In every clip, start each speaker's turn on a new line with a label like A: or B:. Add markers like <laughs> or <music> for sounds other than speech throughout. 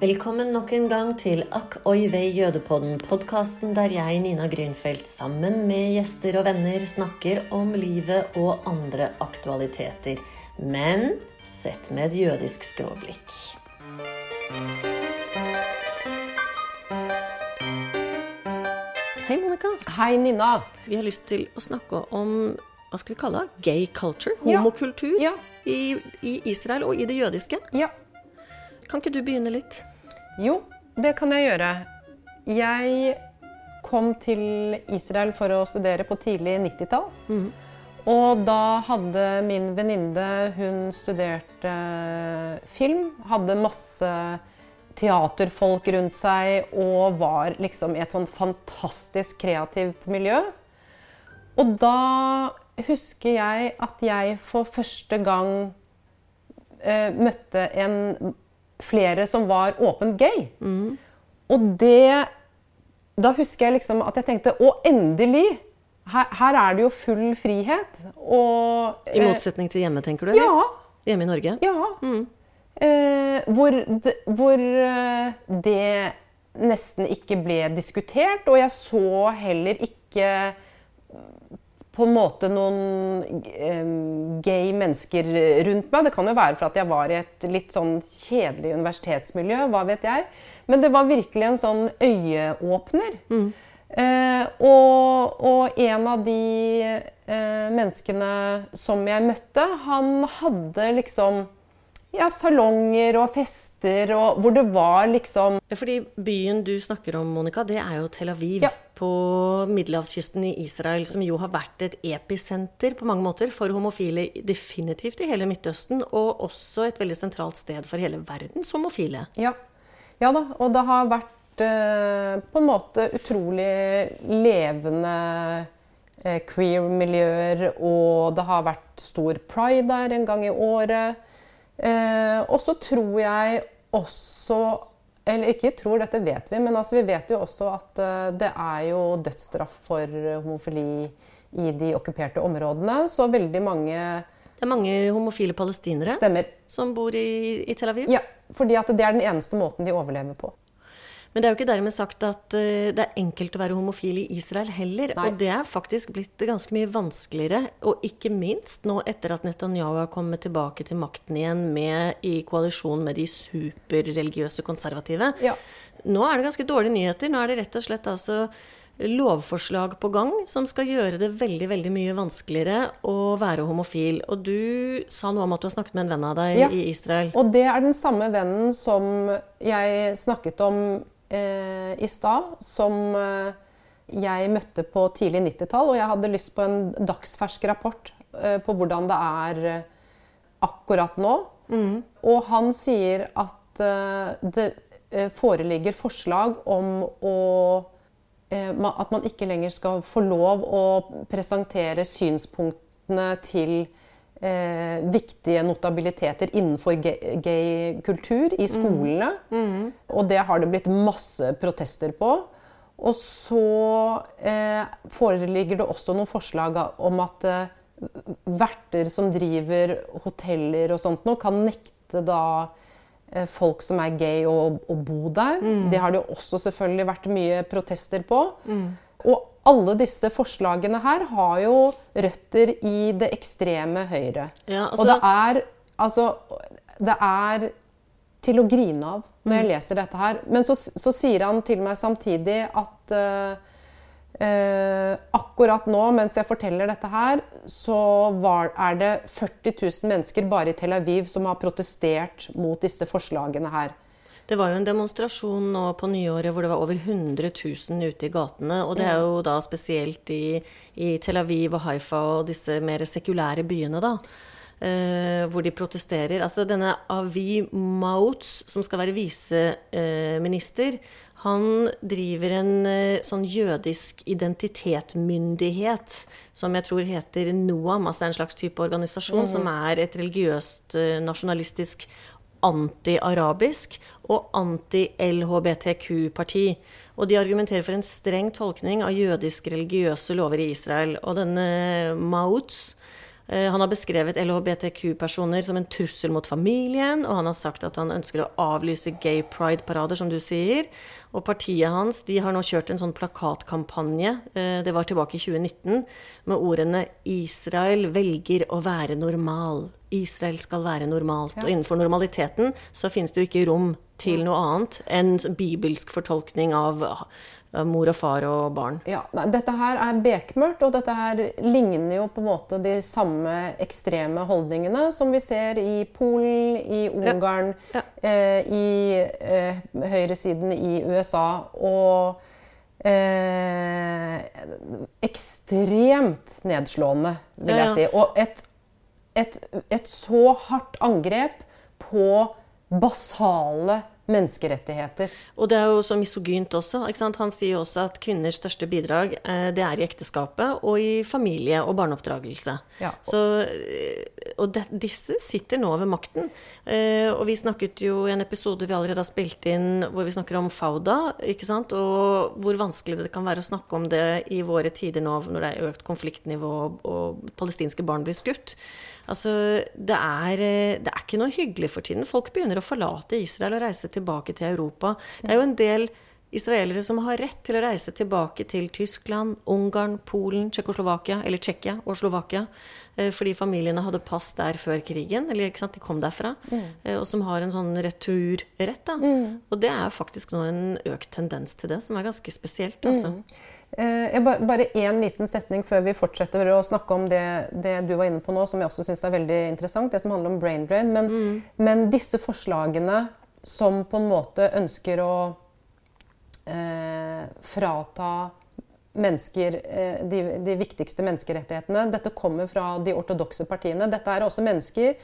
A: Velkommen nok en gang til Akk oi vei jødepodden, podkasten der jeg, Nina Grünfeldt, sammen med gjester og venner snakker om livet og andre aktualiteter. Men sett med et jødisk skråblikk. Hei, Monica.
B: Hei, Nina.
A: Vi har lyst til å snakke om hva skal vi kalle det? Gay culture?
B: Ja.
A: Homokultur
B: Ja.
A: i, i Israel og i det jødiske.
B: Ja.
A: Kan ikke du begynne litt?
B: Jo, det kan jeg gjøre. Jeg kom til Israel for å studere på tidlig 90-tall. Og da hadde min venninne Hun studerte film, hadde masse teaterfolk rundt seg og var liksom i et sånt fantastisk kreativt miljø. Og da husker jeg at jeg for første gang eh, møtte en flere som var åpent gay. Og det Da husker jeg liksom at jeg tenkte Å, endelig! Her, her er det jo full frihet. Og
A: I
B: eh,
A: motsetning til hjemme, tenker du? eller?
B: Ja.
A: Hjemme i Norge?
B: Ja. Eh, hvor de, hvor eh, det nesten ikke ble diskutert, og jeg så heller ikke på en måte noen gay mennesker rundt meg. Det kan jo være for at jeg var i et litt sånn kjedelig universitetsmiljø, hva vet jeg. Men det var virkelig en sånn øyeåpner. Eh, og, og en av de eh, menneskene som jeg møtte, han hadde liksom ja, salonger og fester og hvor det var liksom
A: Fordi byen du snakker om, Monica, det er jo Tel Aviv.
B: Ja.
A: På middelhavskysten i Israel, som jo har vært et episenter på mange måter for homofile definitivt i hele Midtøsten, og også et veldig sentralt sted for hele verdens homofile.
B: Ja, ja da. Og det har vært eh, på en måte utrolig levende eh, queer-miljøer, og det har vært stor pride der en gang i året. Eh, og så tror jeg også Eller ikke tror, dette vet vi, men altså vi vet jo også at eh, det er jo dødsstraff for homofili i de okkuperte områdene. Så veldig mange
A: Det er mange homofile palestinere
B: stemmer.
A: som bor i, i Tel Aviv.
B: Ja, fordi at det er den eneste måten de overlever på.
A: Men det er jo ikke dermed sagt at eh, det er enkelt å være homofil i Israel heller.
B: Nei.
A: Og det er faktisk blitt ganske mye vanskeligere. Og ikke minst nå etter at Netanyahu har kommet tilbake til makten igjen med, i koalisjon med de superreligiøse konservative.
B: Ja.
A: Nå er det ganske dårlige nyheter. Nå er det rett og slett altså lovforslag på gang som skal gjøre det veldig veldig mye vanskeligere å være homofil. Og du sa noe om at du har snakket med en venn av deg
B: Ja.
A: i Israel.
B: Og det er den samme vennen som jeg snakket om eh, i stad, som eh, jeg møtte på tidlig 90-tall. Og jeg hadde lyst på en dagsfersk rapport eh, på hvordan det er eh, akkurat nå. Og han sier at det foreligger forslag om å at man ikke lenger skal få lov å presentere synspunktene til eh, viktige notabiliteter innenfor gay, kultur i skolene. Og det har det blitt masse protester på. Og så eh, foreligger det også noen forslag om at eh, verter som driver hoteller og sånt noe, kan nekte da eh, folk som er gay å, å bo der. Det har det også selvfølgelig vært mye protester på. Og alle disse forslagene her har jo røtter i det ekstreme høyre.
A: Ja, altså-
B: Og det er altså Det er til å grine av når jeg leser dette her. Men så, så sier han til meg samtidig at uh, eh, akkurat nå, mens jeg forteller dette her, så var, er det 40 000 mennesker bare i Tel Aviv som har protestert mot disse forslagene her.
A: Det var jo en demonstrasjon nå på nyåret hvor det var over 100 000 ute i gatene. Og det er jo da spesielt i, i Tel Aviv og Haifa og disse mer sekulære byene, da. eh, hvor de protesterer. Altså denne Avi Mautz, som skal være viseminister, han driver en eh, sånn jødisk identitetmyndighet som jeg tror heter NOAM, altså en slags type organisasjon som er et religiøst, eh, nasjonalistisk anti-arabisk og anti-LHBTQ-parti. Og de argumenterer for en streng tolkning av jødisk religiøse lover i Israel. Og denne Mautz han har beskrevet LHBTQ-personer som en trussel mot familien, og han har sagt at han ønsker å avlyse gay pride-parader, som du sier. Og partiet hans de har nå kjørt en sånn plakatkampanje, eh, det var tilbake i 2019, med ordene 'Israel velger å være normal'. Israel skal være normalt. Og innenfor normaliteten så finnes det jo ikke rom til noe annet enn bibelsk fortolkning av mor og far og barn.
B: Ja, Dette her er bekmørkt, og dette her ligner jo på en måte de samme ekstreme holdningene som vi ser i Polen, i Ungarn, ja. Ja. Eh, i eh, høyresiden i USA. Og eh, ekstremt nedslående, vil jeg si. Og et, et, et så hardt angrep på basale menneskerettigheter.
A: Og det er jo så misogynt også. Han sier jo også at kvinners største bidrag eh, det er i ekteskapet og i familie og barneoppdragelse. Ja. Så, eh, og det, disse sitter nå ved makten. Eh, og vi snakket jo i en episode vi allerede har spilt inn hvor vi snakker om Fauda, ikke sant? og hvor vanskelig det kan være å snakke om det i våre tider nå når det er økt konfliktnivå og palestinske barn blir skutt. Altså, det er, eh, det er, ikke noe hyggelig for tiden. Folk begynner å forlate Israel og reise tilbake til Europa. Det er jo en del israelere som har rett til å reise tilbake til Tyskland, Ungarn, Polen, Tsjekkoslovakia, eller Tsjekkia og Slovakia. Eh, fordi familiene hadde pass der før krigen, eller ikke sant, de kom derfra. Mm. Og som har en sånn returrett. da. Mm. Og det er faktisk nå en økt tendens til det, som er ganske spesielt. altså. Mm.
B: Eh, bare én liten setning før vi fortsetter å snakke om det, det du var inne på nå, som jeg også syns er veldig interessant, det som handler om brain drain. Men, mm. men, disse forslagene som på en måte ønsker å eh, frata mennesker eh, de, de, viktigste menneskerettighetene Dette kommer fra de ortodokse partiene. Dette er også mennesker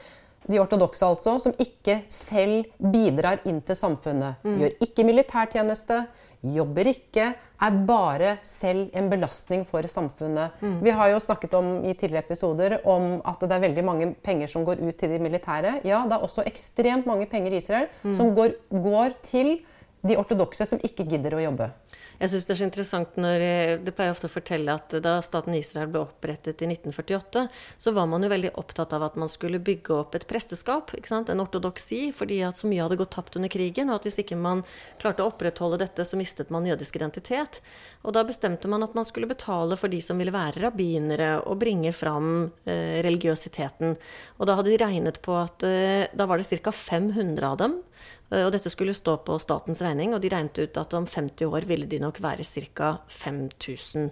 B: de ortodokse altså, som ikke selv bidrar inn til samfunnet. Mm. Gjør ikke militærtjeneste, jobber ikke, er bare selv en belastning for samfunnet. Mm. Vi har jo snakket om i tidligere episoder om at det er veldig mange penger som går ut til de militære. Ja, det er også ekstremt mange penger i Israel mm. som går, går til de ortodokse som ikke gidder å jobbe.
A: Jeg syns det er så interessant når eh, Det pleier ofte å fortelle at da staten Israel ble opprettet i 1948, så var man jo veldig opptatt av at man skulle bygge opp et presteskap, en ortodoksi, fordi at så mye hadde gått tapt under krigen, og at hvis ikke man klarte å opprettholde dette, så mistet man jødisk identitet. Og da bestemte man at man skulle betale for de som ville være rabbinere, og bringe fram eh, religiøsiteten. Og da hadde de regnet på at eh, da var det ca. 500 av dem og dette skulle stå på statens regning, og de regnet ut at om 50 år ville de nok være ca. 5000.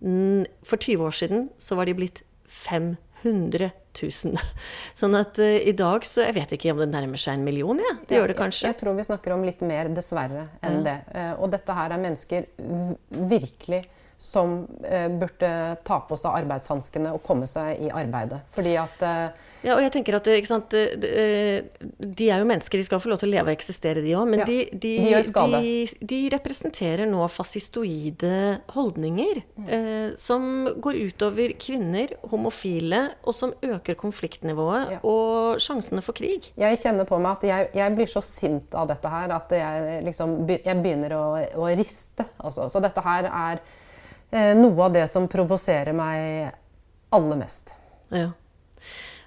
A: Mm. For 20 år siden så var de blitt 500 000. <laughs> Sånn at uh, i dag så Jeg vet ikke om det nærmer seg en million, ja. Det ja, gjør det kanskje.
B: Jeg, jeg, tror vi snakker om litt mer, dessverre, enn ja. det. Uh, og dette her er mennesker virkelig som eh, burde ta på seg arbeidshanskene og komme seg i arbeidet. Fordi at eh,
A: Ja, og jeg tenker at sant, de, de, er jo mennesker, de skal få lov til å leve og eksistere, de òg. Men ja, de, de, de, de, representerer nå fascistoide holdninger mm. eh, som går utover kvinner, homofile, og som øker konfliktnivået ja. og sjansene for krig.
B: Jeg kjenner på meg at jeg, jeg, blir så sint av dette her at jeg, liksom, jeg begynner å, å riste. Altså. Så dette her er Eh, noe av det som provoserer meg aller mest.
A: Ja.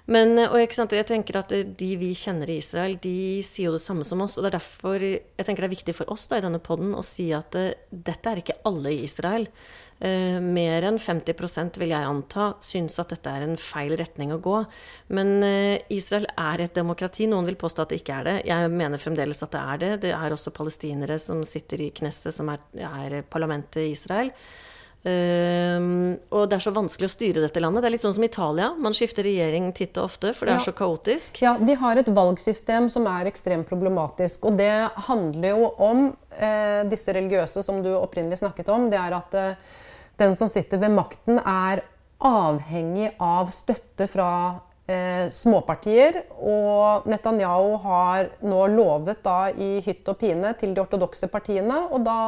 A: Men, ikke og jeg tenker at de vi kjenner i Israel, de sier jo det samme som oss. Og det er derfor jeg tenker det er viktig for oss da, i denne poden å si at uh, dette er ikke alle i Israel. Uh, mer enn 50% vil jeg anta syns at dette er en feil retning å gå. Men uh, Israel er et demokrati. Noen vil påstå at det ikke er det. Jeg mener fremdeles at det er det. Det er også palestinere som sitter i Knesset, som er, er parlamentet i Israel. Um, og det er så vanskelig å styre dette landet. Det er litt sånn som Italia. Man skifter regjering titt og ofte, for det ja. er så kaotisk.
B: Ja, de har et valgsystem som er ekstremt problematisk. Og det handler jo om eh, disse religiøse som du opprinnelig snakket om. Det er at eh, den som sitter ved makten, er avhengig av støtte fra eh, småpartier. Og Netanyahu har nå lovet da i hytt og pine til de ortodokse partiene. Og da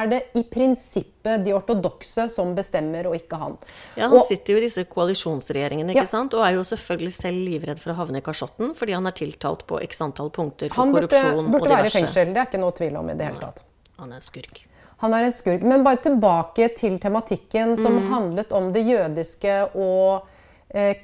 B: er det i prinsippet de ortodokse som bestemmer, og ikke han.
A: Ja, Han og, sitter jo i disse koalisjonsregjeringene ikke ja. sant? og er jo selvfølgelig selv livredd for å havne i kasjotten, fordi han er tiltalt på x antall punkter for
B: burde,
A: korrupsjon
B: burde, og diverse. Han burde være i fengsel, det er ikke noe tvil om i det hele tatt.
A: Han er en skurk.
B: Han er en skurk. Men bare tilbake til tematikken som mm. handlet om det jødiske og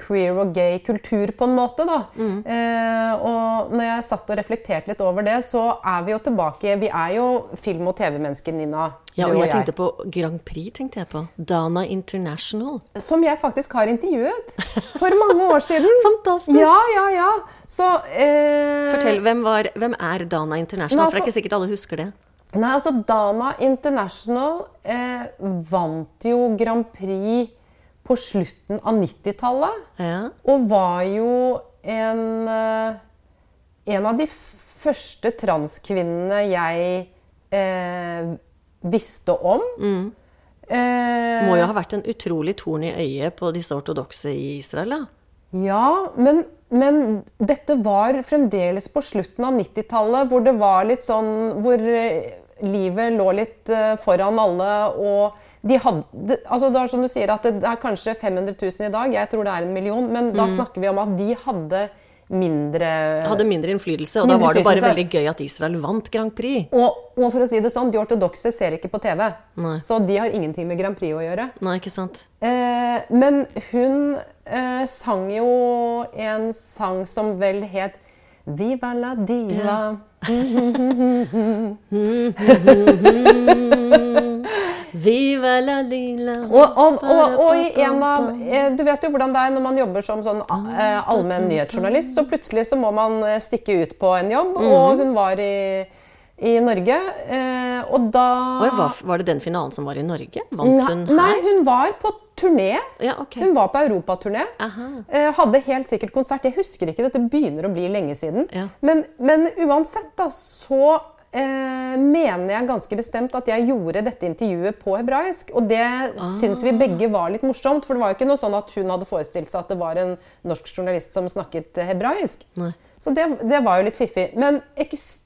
B: queer og gay kultur, på en måte. da. Eh, og når jeg satt og reflekterte litt over det, så er vi jo tilbake Vi er jo film- og TV-mennesker, Nina.
A: Ja, og jeg tenkte på Grand Prix, tenkte jeg på. Dana International.
B: Som jeg faktisk har intervjuet for mange år siden. <laughs>
A: Fantastisk!
B: Ja, ja, ja. Så eh,
A: Fortell, hvem, var, hvem er Dana International?
B: Nei,
A: For det er
B: altså-
A: ikke sikkert alle husker det.
B: Nei, altså Dana International eh, vant jo Grand Prix på slutten av 90-tallet.
A: Ja.
B: Og var jo en, eh, en av de første transkvinnene jeg eh, visste om. Eh,
A: Må jo ha vært en utrolig torn i øyet på disse ortodokse i Israel, da.
B: Ja, men, men dette var fremdeles på slutten av 90-tallet, hvor det var litt sånn Hvor eh, livet lå litt eh, foran alle, og de hadde Altså det er som du sier, at det er kanskje 500 000 i dag, jeg tror det er en million, men da snakker vi om at de hadde mindre
A: Hadde mindre innflytelse, og
B: Mindre
A: da var det bare veldig gøy at Israel vant Grand Prix.
B: og, og for å si det sånn, de ortodokse ser ikke på TV,
A: Nei.
B: så de har ingenting med Grand Prix å gjøre.
A: Nei, ikke sant?
B: Eh, men hun eh, sang jo en sang som vel het Viva la diva.
A: Viva la lila
B: Og, og, og, og i en av eh, Du vet jo hvordan det er når man jobber som sånn eh, allmenn nyhetsjournalist, så plutselig så må man eh, stikke ut på en jobb, og hun var i, i Norge, eh, og da
A: var, var det den finalen som var i Norge? Vant
B: Nei,
A: hun
B: nei, hun var på turné.
A: Ja, okay.
B: Hun var på europaturné. Eh, hadde helt sikkert konsert. Jeg husker ikke, dette begynner å bli lenge siden.
A: Ja.
B: Men, men uansett, da, så eh, mener jeg ganske bestemt at jeg gjorde dette intervjuet på hebraisk. Og det syns vi begge var litt morsomt. For det var jo ikke noe sånn at hun hadde forestilt seg at det var en norsk journalist som snakket hebraisk.
A: Nei.
B: Så det, det var jo litt fiffig. Men ekstremt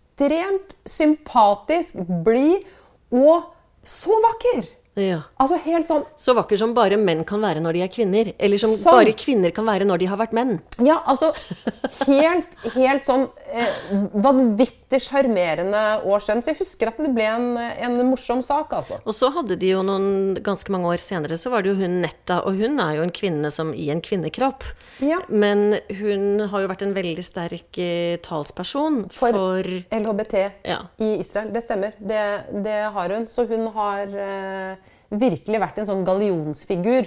B: sympatisk, blid og så vakker!
A: Ja.
B: Altså helt sånn
A: Så vakker som bare menn kan være når de er kvinner. Eller som
B: Sånn.
A: bare kvinner kan være når de har vært menn.
B: Ja, altså helt, helt sånn eh, vanvittig sjarmerende og skjønn. Så jeg husker at det ble en, en morsom sak, altså.
A: Og så hadde de jo noen ganske mange år senere, så var det jo hun Netta. Og hun er jo en kvinne som i en kvinnekropp.
B: Ja.
A: Men hun har jo vært en veldig sterk eh, talsperson
B: For-
A: for,
B: LHBT
A: Ja.
B: i Israel. Det stemmer. Det, det har hun. Så hun har eh, virkelig vært en sånn gallionsfigur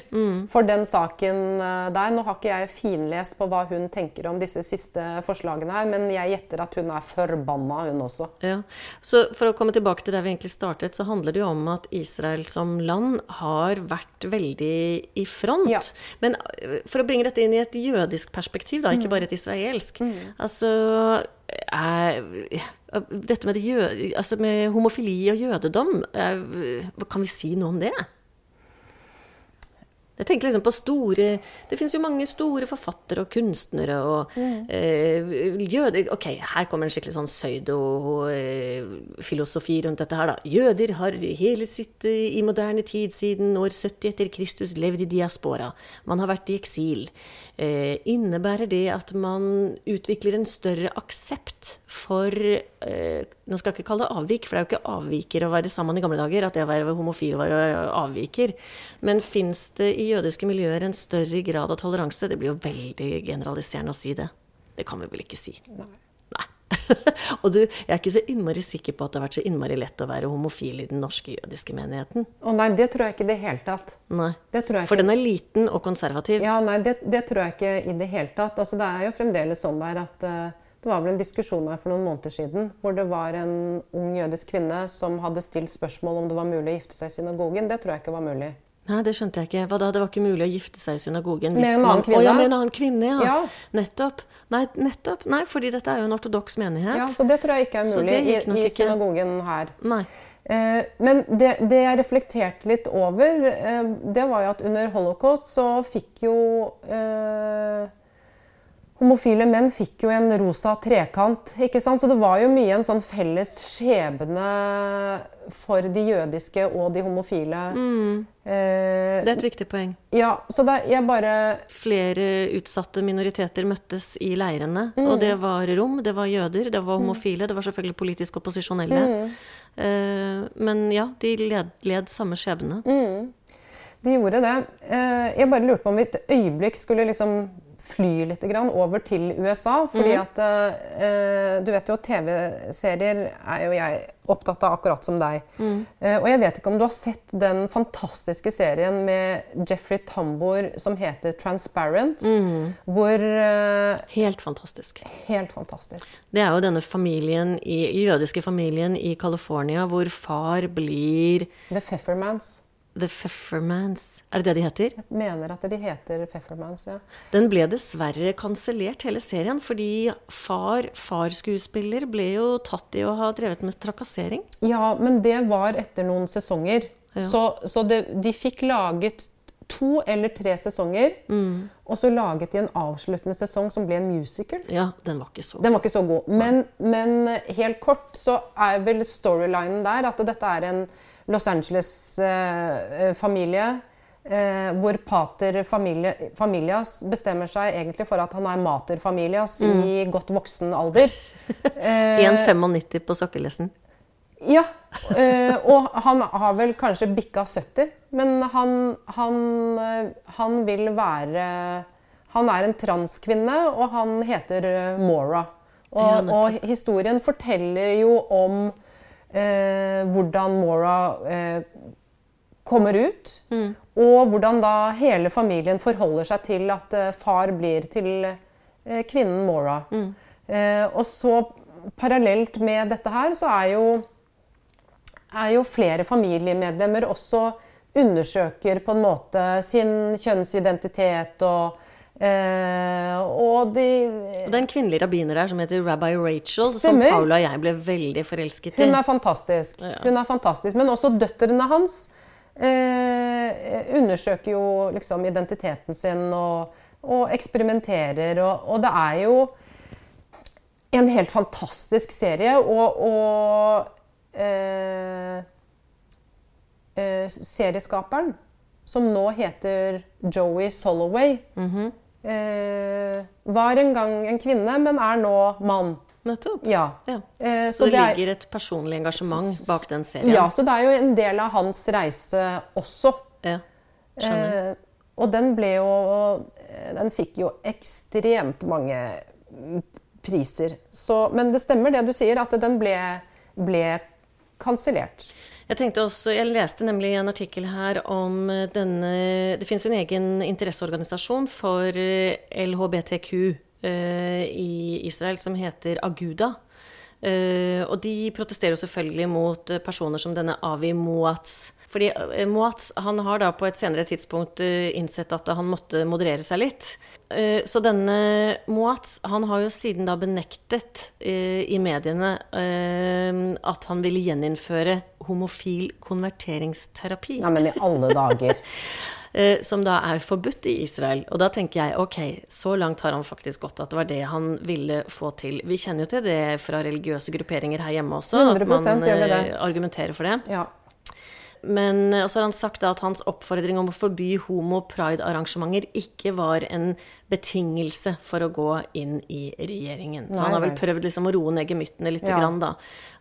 B: for den saken eh, der. Nå har ikke jeg finlest på hva hun tenker om disse siste forslagene her, men jeg gjetter at hun er forbanna, hun også.
A: Ja. Så for å komme tilbake til der vi egentlig startet, så handler det jo om at Israel som land har vært veldig i front.
B: Ja.
A: Men øh, for å bringe dette inn i et jødisk perspektiv, da,
B: Mm.
A: ikke bare et israelsk Altså er, Dette med, det altså med homofili og jødedom, er, kan vi si noe om det? Jeg tenker liksom på store Det finnes jo mange store forfattere og kunstnere og eh, jøder Ok, her kommer en skikkelig sånn pseudofilosofi rundt dette her, da. Jøder har hele sitt eh, i moderne tid siden år 70 etter Kristus levd i diaspora. Man har vært i eksil. Eh, innebærer det at man utvikler en større aksept for eh, Nå skal jeg ikke kalle det avvik, for det er jo ikke avviker å være sammen i gamle dager. At det å være homofil var å være avviker. Men fins det i jødiske miljøer en større grad av toleranse? Det blir jo veldig generaliserende å si det. Det kan vi vel ikke si. Nei. <laughs> og du, jeg er ikke så innmari sikker på at det har vært så innmari lett å være homofil i den norske jødiske menigheten.
B: Å nei, det tror jeg ikke i det hele tatt.
A: Nei.
B: Det tror jeg
A: For den er liten og konservativ.
B: Ja, nei, det, det tror jeg ikke i det hele tatt. Altså, det er jo fremdeles sånn der at eh, det var vel en diskusjon her for noen måneder siden hvor det var en ung jødisk kvinne som hadde stilt spørsmål om det var mulig å gifte seg i synagogen. Det tror jeg ikke var mulig.
A: Nei, det skjønte jeg ikke. Hva da? Det var ikke mulig å gifte seg i synagogen?
B: Med en annen kvinne?
A: Å, ja, med en annen kvinne, ja.
B: Ja.
A: Nettopp. Nei, nettopp. Nei, fordi dette er jo en ortodoks menighet.
B: Ja, Så det tror jeg ikke er mulig i, i
A: ikke.
B: synagogen her.
A: Nei.
B: Eh, men det, det jeg reflekterte litt over, eh, det var jo at under holocaust så fikk jo eh, Homofile menn fikk jo en rosa trekant. ikke sant? Så det var jo mye en sånn felles skjebne for de jødiske og de homofile. Eh,
A: Det er et viktig poeng.
B: ja, så det, jeg bare
A: Flere utsatte minoriteter møttes i leirene.
B: Mm.
A: Og det var rom, det var jøder, det var homofile, det var selvfølgelig politisk opposisjonelle.
B: Mm.
A: Eh, men ja, de led, led samme skjebne.
B: De gjorde det. Eh, Jeg bare lurte på om vi et øyeblikk skulle liksom fly litt grann over til USA. Fordi at eh, Du vet jo, TV-serier er jo jeg opptatt av akkurat som deg. Eh, og jeg vet ikke om du har sett den fantastiske serien med Jeffrey Tambor som heter 'Transparent'. Hvor eh,
A: Helt fantastisk.
B: Helt fantastisk.
A: Det er jo denne familien i, jødiske familien i California hvor far blir
B: The Pfeffermans.
A: The Pfeffermans. Er det det de heter?
B: Jeg mener at de heter Pfeffermans, ja.
A: Den ble dessverre kansellert, hele serien, fordi far, farskuespiller, ble jo tatt i å ha drevet med trakassering.
B: Ja, men det var etter noen sesonger.
A: Ja.
B: Så, så det, de fikk laget to eller tre sesonger, og så laget de en avsluttende sesong som ble en musical.
A: Ja, den var ikke så god.
B: Den var ikke så god. Men, men helt kort så er vel storylinen der at dette er en Los Angeles-familie. Eh, hvor pater familie, familias bestemmer seg egentlig for at han er mater familias i godt voksen alder. <laughs> Eh,
A: 1,95 på sokkelesten.
B: ja, eh, og han har vel kanskje bikka 70, men han, han, eh, han vil være Han er en transkvinne, og han heter eh, Mora. Og,
A: ja,
B: og historien forteller jo om eh, hvordan Mora eh, kommer ut, og hvordan da hele familien forholder seg til at eh, far blir til eh, kvinnen Mora. Eh, og så parallelt med dette her, så er jo er jo flere familiemedlemmer også undersøker på en måte sin kjønnsidentitet og eh, Og de
A: Det er en kvinnelig rabbiner her som heter Rabbi Rachel, som Paula og jeg ble veldig forelsket i.
B: Hun er fantastisk.
A: Ja.
B: Hun er fantastisk. Men også døtrene hans eh, undersøker jo liksom identiteten sin og, og eksperimenterer. Og, og det er jo en helt fantastisk serie. Og, og eh, eh, serieskaperen, som nå heter Joey Soloway, eh, var en gang en kvinne, men er nå mann.
A: Nettopp.
B: Ja.
A: Ja.
B: Eh,
A: Så det
B: er-
A: ligger et personlig engasjement bak den serien.
B: ja, så det er jo en del av hans reise også.
A: Ja, Skjønner.
B: Eh, og den ble jo eh, Den fikk jo ekstremt mange priser. Så, men det stemmer det du sier, at den ble, ble kansellert.
A: Jeg tenkte også, jeg leste nemlig en artikkel her om eh, denne Det finnes jo en egen interesseorganisasjon for eh, LHBTQ eh, i Israel som heter Aguda. Eh, og de protesterer jo selvfølgelig mot eh, personer som denne Avi Moatz. Fordi Moats han har da på et senere tidspunkt eh, innsett at han måtte moderere seg litt. Eh, Så denne Moats han har jo siden da benektet eh, i mediene eh, at han ville gjeninnføre homofil konverteringsterapi.
B: Ja, men i alle dager. <laughs>
A: eh, Som da er forbudt i Israel. Og da tenker jeg ok, så langt har han faktisk gått at det var det han ville få til. Vi kjenner jo til det fra religiøse grupperinger her hjemme også, at
B: 100%
A: man
B: gjør det.
A: eh, argumenterer for det.
B: Ja.
A: Men eh, så har han sagt at hans oppfordring om å forby homo-pride-arrangementer ikke var en betingelse for å gå inn i regjeringen. Så han har vel
B: vel.
A: prøvd liksom å roe ned gemyttene litt.
B: Ja.
A: Grann, da.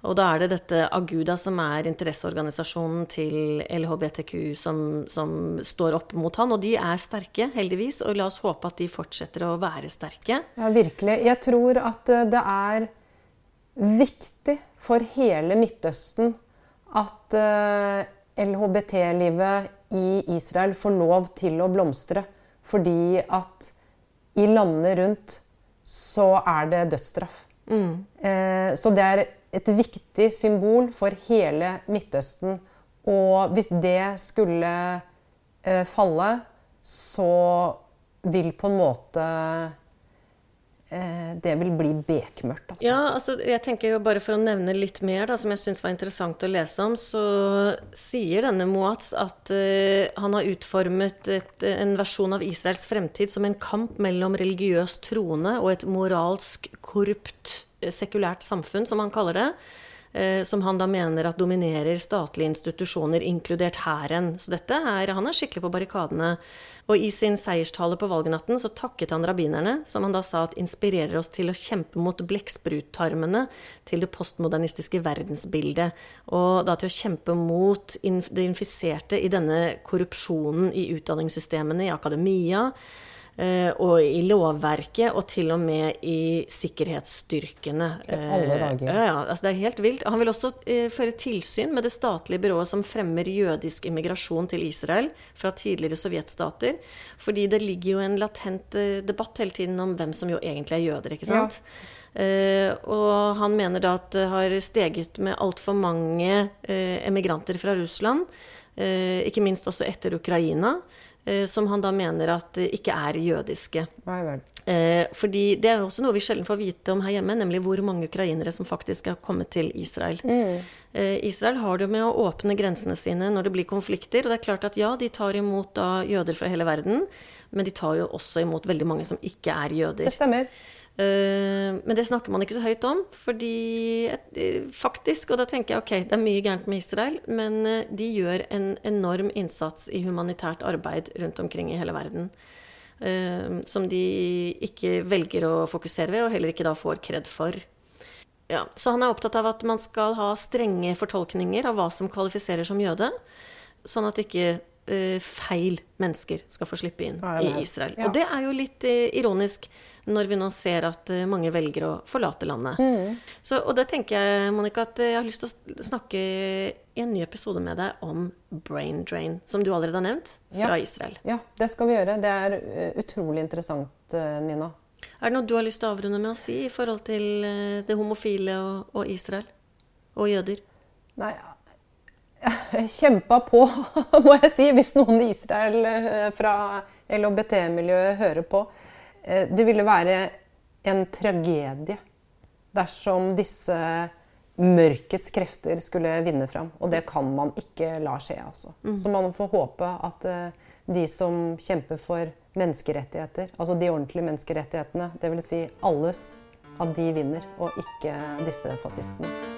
A: Og da er det dette Aguda som er interesseorganisasjonen til LHBTQ som, som står opp mot han. Og de er sterke, heldigvis. Og la oss håpe at de fortsetter å være sterke.
B: Ja, virkelig. Jeg tror at eh, det er viktig for hele Midtøsten at eh, LHBT-livet i Israel får lov til å blomstre. Fordi at i landene rundt så er det dødsstraff. Eh, så det er et viktig symbol for hele Midtøsten. Og hvis det skulle eh, falle, så vil på en måte Det vil bli bekmørkt, altså.
A: Ja, altså jeg tenker jo bare for å nevne litt mer, da, som jeg syns var interessant å lese om, så sier denne Moats at eh, han har utformet et, en versjon av Israels fremtid som en kamp mellom religiøst troende og et moralsk korrupt eh, sekulært samfunn, som han kaller det. Eh, som han da mener at dominerer statlige institusjoner, inkludert hæren. Så dette er, han er skikkelig på barrikadene. Og i sin seierstale på valgnatten så takket han rabbinerne, som han da sa at inspirerer oss til å kjempe mot blekkspruttarmene til det postmodernistiske verdensbildet. Og da til å kjempe mot det infiserte i denne korrupsjonen i utdanningssystemene, i akademia og i lovverket, og til og med i sikkerhetsstyrkene.
B: Alle eh, dager.
A: Ja, ja, altså det er helt vilt. Han vil også uh, føre tilsyn med det statlige byrået som fremmer jødisk immigrasjon til Israel fra tidligere sovjetstater. Fordi det ligger jo en latent uh, debatt hele tiden om hvem som jo egentlig er jøder, ikke sant? Ja. Uh, og han mener da at det har steget med altfor mange emigranter fra Russland. ikke minst også etter Ukraina. Eh, som han da mener at ikke er jødiske.
B: Nei vel.
A: Eh, fordi det er også noe vi sjelden får vite om her hjemme, nemlig hvor mange ukrainere som faktisk har kommet til Israel. Mm. Eh, Israel har det med å åpne grensene sine når det blir konflikter. Og det er klart at ja, de tar imot da jøder fra hele verden, men de tar jo også imot veldig mange som ikke er jøder.
B: Det stemmer.
A: Eh, men det snakker man ikke så høyt om, fordi eh, faktisk Og da tenker jeg ok, det er mye gærent med Israel, men eh, de gjør en enorm innsats i humanitært arbeid rundt omkring i hele verden. Som de ikke velger å fokusere ved, og heller ikke da får kred for. Ja, så han er opptatt av at man skal ha strenge fortolkninger av hva som kvalifiserer som jøde, sånn at ikke feil mennesker skal få slippe inn i Israel. Ja. Og det er jo litt uh, ironisk når vi nå ser at uh, mange velger å forlate landet. Mm. Så, og det tenker jeg, Monica, at jeg har lyst til å snakke i en ny episode med deg om brain drain, som du allerede har nevnt, fra
B: ja.
A: Israel.
B: Ja, det skal vi gjøre. Det er utrolig interessant, Nina.
A: Er det noe du har lyst til å avrunde med å si i forhold til det homofile og, og Israel? Og jøder?
B: Nei, <laughs> kjempa på, <laughs> må jeg si, hvis noen i Israel eh, fra LHBT-miljøet hører på. Eh, det ville være en tragedie dersom disse mørkets krefter skulle vinne fram. Og det kan man ikke la skje, altså. Mm. Så man får håpe at eh, de som kjemper for menneskerettigheter, altså de ordentlige menneskerettighetene, dvs. Si alles, at de vinner, og ikke disse fascistene.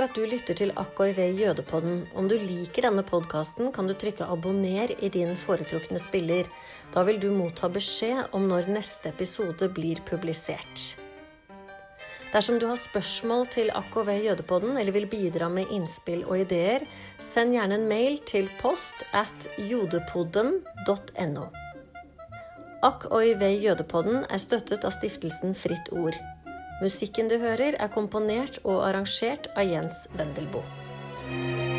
A: For at du lytter til AKIV Jødepodden. Om du liker denne podkasten, kan du trykke 'abonner' i din foretrukne spiller. Da vil du motta beskjed om når neste episode blir publisert. Dersom du har spørsmål til AKV Jødepodden eller vil bidra med innspill og ideer, send gjerne en mail til post at jodepodden.no. AKIV Jødepodden er støttet av stiftelsen Fritt Ord. Musikken du hører, er komponert og arrangert av Jens Wendelboe.